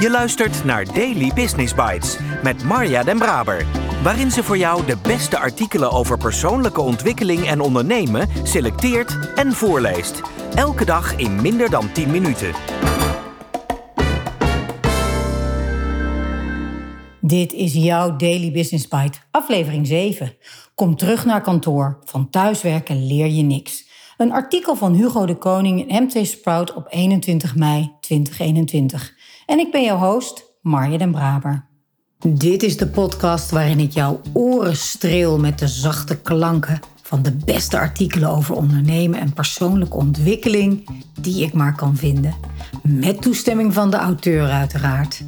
Je luistert naar Daily Business Bites met Marja Den Braber, waarin ze voor jou de beste artikelen over persoonlijke ontwikkeling en ondernemen selecteert en voorleest. Elke dag in minder dan 10 minuten. Dit is jouw Daily Business Bite, aflevering 7. Kom terug naar kantoor. Van thuiswerken leer je niks. Een artikel van Hugo de Koning in MT Sprout op 21 mei 2021. En ik ben jouw host, Marja den Braber. Dit is de podcast waarin ik jouw oren streel met de zachte klanken van de beste artikelen over ondernemen en persoonlijke ontwikkeling die ik maar kan vinden. Met toestemming van de auteur uiteraard.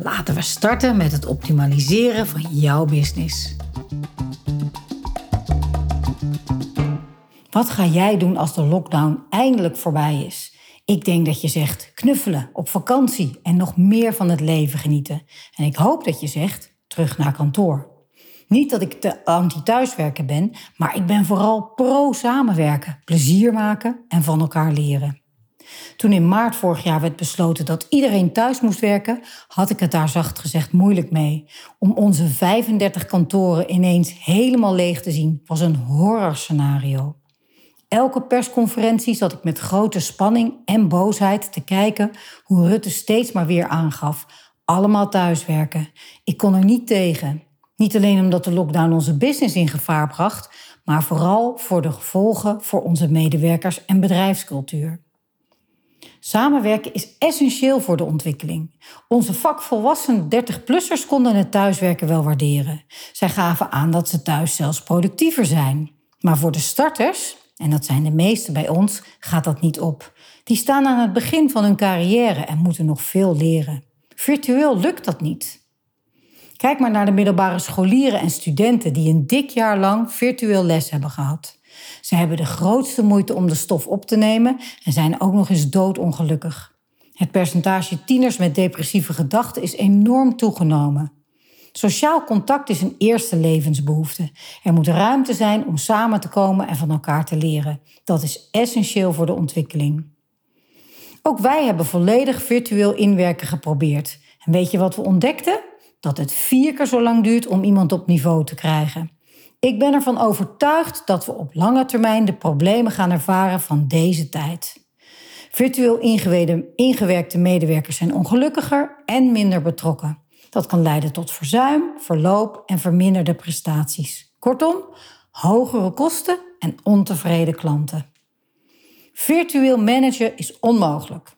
Laten we starten met het optimaliseren van jouw business. Wat ga jij doen als de lockdown eindelijk voorbij is? Ik denk dat je zegt knuffelen, op vakantie en nog meer van het leven genieten. En ik hoop dat je zegt terug naar kantoor. Niet dat ik te anti-thuiswerken ben, maar ik ben vooral pro-samenwerken, plezier maken en van elkaar leren. Toen in maart vorig jaar werd besloten dat iedereen thuis moest werken, had ik het daar zacht gezegd moeilijk mee. Om onze 35 kantoren ineens helemaal leeg te zien was een horrorscenario. Elke persconferentie zat ik met grote spanning en boosheid te kijken hoe Rutte steeds maar weer aangaf. Allemaal thuiswerken. Ik kon er niet tegen. Niet alleen omdat de lockdown onze business in gevaar bracht, maar vooral voor de gevolgen voor onze medewerkers en bedrijfscultuur. Samenwerken is essentieel voor de ontwikkeling. Onze vakvolwassen 30-plussers konden het thuiswerken wel waarderen. Zij gaven aan dat ze thuis zelfs productiever zijn. Maar voor de starters, en dat zijn de meeste bij ons, gaat dat niet op. Die staan aan het begin van hun carrière en moeten nog veel leren. Virtueel lukt dat niet. Kijk maar naar de middelbare scholieren en studenten die een dik jaar lang virtueel les hebben gehad. Ze hebben de grootste moeite om de stof op te nemen en zijn ook nog eens doodongelukkig. Het percentage tieners met depressieve gedachten is enorm toegenomen. Sociaal contact is een eerste levensbehoefte. Er moet ruimte zijn om samen te komen en van elkaar te leren. Dat is essentieel voor de ontwikkeling. Ook wij hebben volledig virtueel inwerken geprobeerd. En weet je wat we ontdekten? Dat het vier keer zo lang duurt om iemand op niveau te krijgen. Ik ben ervan overtuigd dat we op lange termijn de problemen gaan ervaren van deze tijd. Virtueel ingewerkte medewerkers zijn ongelukkiger en minder betrokken. Dat kan leiden tot verzuim, verloop en verminderde prestaties. Kortom, hogere kosten en ontevreden klanten. Virtueel managen is onmogelijk.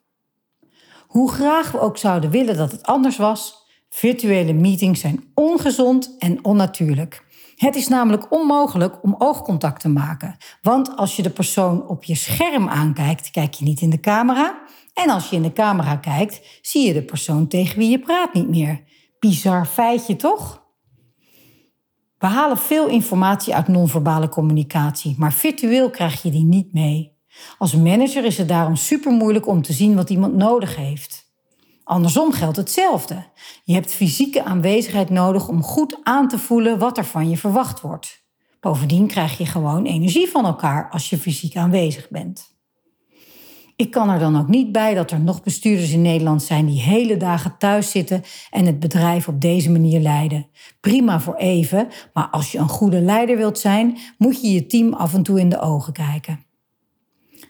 Hoe graag we ook zouden willen dat het anders was, virtuele meetings zijn ongezond en onnatuurlijk. Het is namelijk onmogelijk om oogcontact te maken. Want als je de persoon op je scherm aankijkt, kijk je niet in de camera. En als je in de camera kijkt, zie je de persoon tegen wie je praat niet meer. Bizar feitje, toch? We halen veel informatie uit non-verbale communicatie, maar virtueel krijg je die niet mee. Als manager is het daarom super moeilijk om te zien wat iemand nodig heeft. Andersom geldt hetzelfde. Je hebt fysieke aanwezigheid nodig om goed aan te voelen wat er van je verwacht wordt. Bovendien krijg je gewoon energie van elkaar als je fysiek aanwezig bent. Ik kan er dan ook niet bij dat er nog bestuurders in Nederland zijn die hele dagen thuis zitten en het bedrijf op deze manier leiden. Prima voor even, maar als je een goede leider wilt zijn, moet je je team af en toe in de ogen kijken.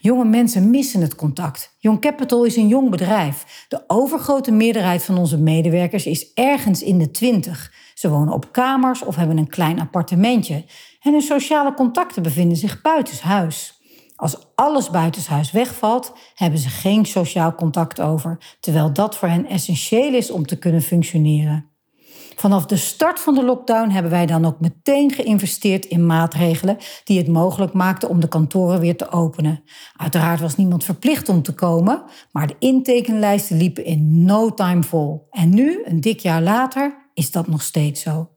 Jonge mensen missen het contact. Young Capital is een jong bedrijf. De overgrote meerderheid van onze medewerkers is ergens in de twintig. Ze wonen op kamers of hebben een klein appartementje. En hun sociale contacten bevinden zich buitenshuis. Als alles buitenshuis wegvalt, hebben ze geen sociaal contact over, terwijl dat voor hen essentieel is om te kunnen functioneren. Vanaf de start van de lockdown hebben wij dan ook meteen geïnvesteerd in maatregelen die het mogelijk maakten om de kantoren weer te openen. Uiteraard was niemand verplicht om te komen, maar de intekenlijsten liepen in no time vol. En nu, een dik jaar later, is dat nog steeds zo.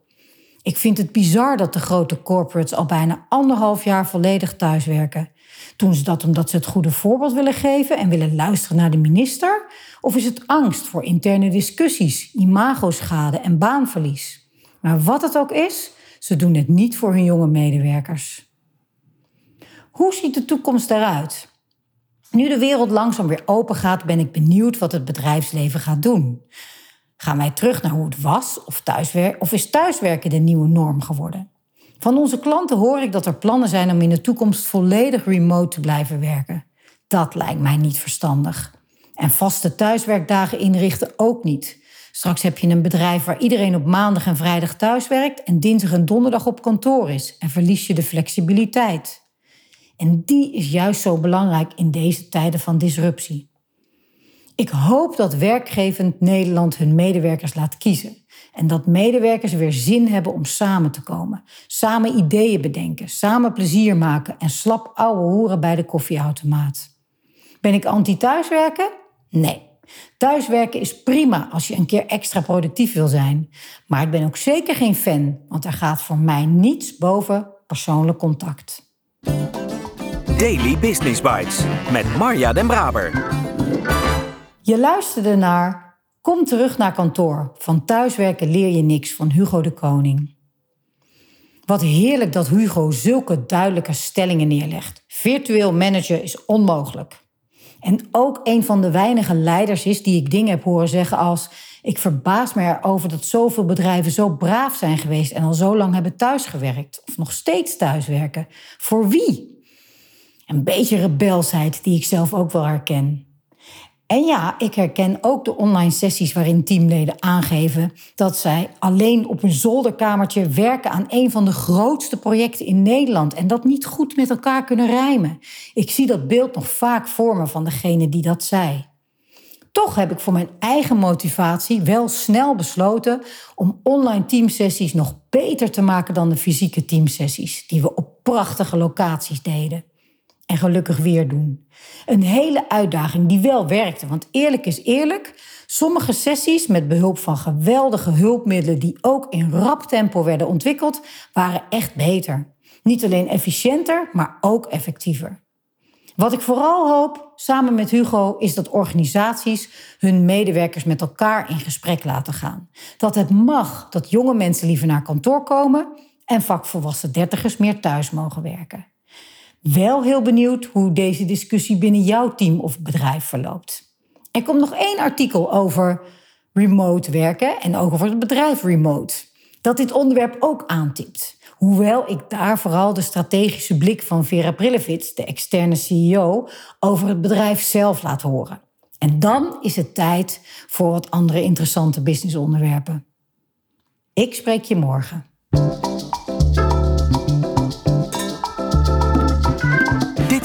Ik vind het bizar dat de grote corporates al bijna anderhalf jaar volledig thuiswerken. Doen ze dat omdat ze het goede voorbeeld willen geven en willen luisteren naar de minister? Of is het angst voor interne discussies, imagoschade en baanverlies? Maar wat het ook is, ze doen het niet voor hun jonge medewerkers. Hoe ziet de toekomst eruit? Nu de wereld langzaam weer open gaat, ben ik benieuwd wat het bedrijfsleven gaat doen. Gaan wij terug naar hoe het was of, of is thuiswerken de nieuwe norm geworden? Van onze klanten hoor ik dat er plannen zijn om in de toekomst volledig remote te blijven werken. Dat lijkt mij niet verstandig. En vaste thuiswerkdagen inrichten ook niet. Straks heb je een bedrijf waar iedereen op maandag en vrijdag thuiswerkt en dinsdag en donderdag op kantoor is en verlies je de flexibiliteit. En die is juist zo belangrijk in deze tijden van disruptie. Ik hoop dat werkgevend Nederland hun medewerkers laat kiezen. En dat medewerkers weer zin hebben om samen te komen. Samen ideeën bedenken, samen plezier maken en slap ouwe hoeren bij de koffieautomaat. Ben ik anti-thuiswerken? Nee. Thuiswerken is prima als je een keer extra productief wil zijn. Maar ik ben ook zeker geen fan, want er gaat voor mij niets boven persoonlijk contact. Daily Business Bites met Marja Den Braber. Je luisterde naar Kom terug naar kantoor. Van thuiswerken leer je niks van Hugo de Koning. Wat heerlijk dat Hugo zulke duidelijke stellingen neerlegt. Virtueel managen is onmogelijk. En ook een van de weinige leiders is die ik dingen heb horen zeggen als: Ik verbaas me erover dat zoveel bedrijven zo braaf zijn geweest en al zo lang hebben thuisgewerkt of nog steeds thuiswerken. Voor wie? Een beetje rebelsheid die ik zelf ook wel herken. En ja, ik herken ook de online sessies waarin teamleden aangeven dat zij alleen op een zolderkamertje werken aan een van de grootste projecten in Nederland en dat niet goed met elkaar kunnen rijmen. Ik zie dat beeld nog vaak voor me van degene die dat zei. Toch heb ik voor mijn eigen motivatie wel snel besloten om online teamsessies nog beter te maken dan de fysieke teamsessies die we op prachtige locaties deden en gelukkig weer doen. Een hele uitdaging die wel werkte, want eerlijk is eerlijk, sommige sessies met behulp van geweldige hulpmiddelen die ook in rap tempo werden ontwikkeld, waren echt beter. Niet alleen efficiënter, maar ook effectiever. Wat ik vooral hoop, samen met Hugo, is dat organisaties hun medewerkers met elkaar in gesprek laten gaan. Dat het mag dat jonge mensen liever naar kantoor komen en vakvolwassen dertigers meer thuis mogen werken. Wel heel benieuwd hoe deze discussie binnen jouw team of bedrijf verloopt. Er komt nog één artikel over remote werken en ook over het bedrijf remote. Dat dit onderwerp ook aantipt. Hoewel ik daar vooral de strategische blik van Vera Prillevits, de externe CEO, over het bedrijf zelf laat horen. En dan is het tijd voor wat andere interessante businessonderwerpen. Ik spreek je morgen.